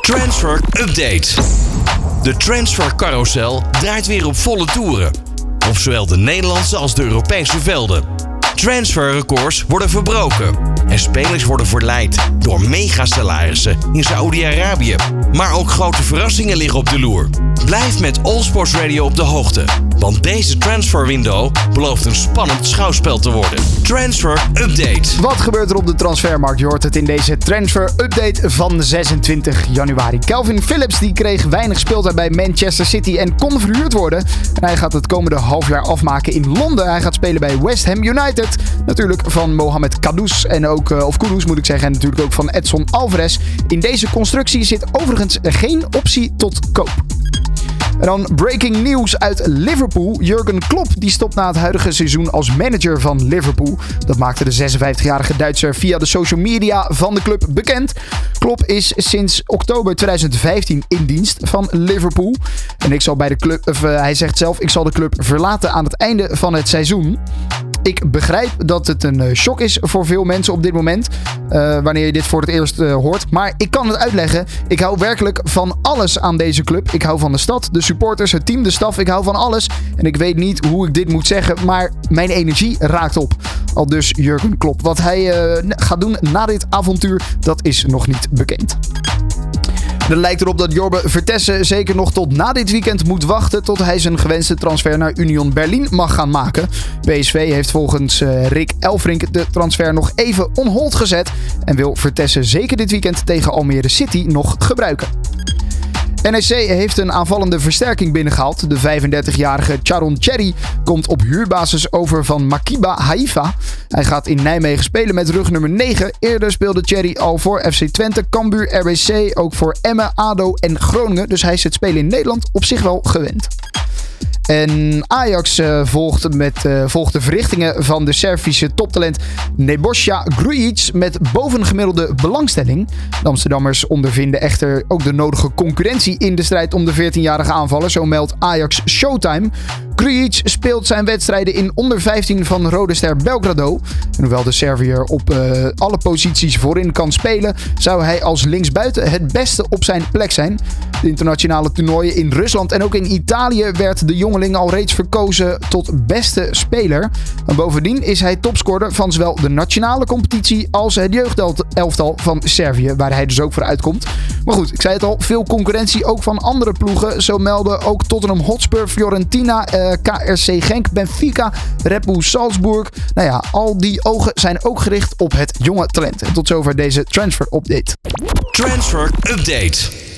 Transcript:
Transfer Update. De transfer carousel draait weer op volle toeren. Op zowel de Nederlandse als de Europese velden. Transferrecords worden verbroken. En spelers worden verleid door megasalarissen in Saoedi-Arabië. Maar ook grote verrassingen liggen op de loer. Blijf met All Sports Radio op de hoogte. Want deze transferwindow belooft een spannend schouwspel te worden. Transfer Update. Wat gebeurt er op de transfermarkt? Je hoort het in deze transfer update van 26 januari. Calvin Phillips die kreeg weinig speeltijd bij Manchester City en kon verhuurd worden. En hij gaat het komende half jaar afmaken in Londen. Hij gaat spelen bij West Ham United. Natuurlijk van Mohamed Kudus en ook, eh, of Kudus moet ik zeggen, en natuurlijk ook van Edson Alvarez. In deze constructie zit overigens geen optie tot koop. En dan breaking news uit Liverpool. Jurgen Klopp die stopt na het huidige seizoen als manager van Liverpool. Dat maakte de 56-jarige Duitser via de social media van de club bekend. Klopp is sinds oktober 2015 in dienst van Liverpool. En ik zal bij de club, of, uh, hij zegt zelf, ik zal de club verlaten aan het einde van het seizoen. Ik begrijp dat het een eh, shock is voor veel mensen op dit moment. Uh, wanneer je dit voor het eerst uh, hoort. Maar ik kan het uitleggen. Ik hou werkelijk van alles aan deze club. Ik hou van de stad, de supporters, het team, de staf. Ik hou van alles. En ik weet niet hoe ik dit moet zeggen. Maar mijn energie raakt op. Al dus Jurgen Klopp. Wat hij gaat doen na dit avontuur, dat is nog niet bekend. Het lijkt erop dat Jorbe Vertessen zeker nog tot na dit weekend moet wachten tot hij zijn gewenste transfer naar Union Berlin mag gaan maken. PSV heeft volgens uh, Rick Elfrink de transfer nog even on hold gezet en wil Vertessen zeker dit weekend tegen Almere City nog gebruiken. NEC heeft een aanvallende versterking binnengehaald. De 35-jarige Charon Cherry komt op huurbasis over van Makiba Haifa. Hij gaat in Nijmegen spelen met rug nummer 9. Eerder speelde Cherry al voor FC Twente, Cambuur, RBC, ook voor Emmen, ADO en Groningen. Dus hij is het spelen in Nederland op zich wel gewend. En Ajax uh, volgt, met, uh, volgt de verrichtingen van de Servische toptalent Nebosja Grujic met bovengemiddelde belangstelling. De Amsterdammers ondervinden echter ook de nodige concurrentie in de strijd om de 14-jarige aanvaller. Zo meldt Ajax Showtime. Grujic speelt zijn wedstrijden in onder 15 van Rode Ster Belgrado. En hoewel de Serviër op uh, alle posities voorin kan spelen, zou hij als linksbuiten het beste op zijn plek zijn. De internationale toernooien in Rusland en ook in Italië werd de jongeling al reeds verkozen tot beste speler. En bovendien is hij topscorer van zowel de nationale competitie als het jeugdelftal van Servië, waar hij dus ook voor uitkomt. Maar goed, ik zei het al, veel concurrentie ook van andere ploegen. Zo melden ook Tottenham Hotspur, Fiorentina, eh, KRC Genk, Benfica, Red Bull Salzburg. Nou ja, al die ogen zijn ook gericht op het jonge talent. En tot zover deze transfer update. Transfer update.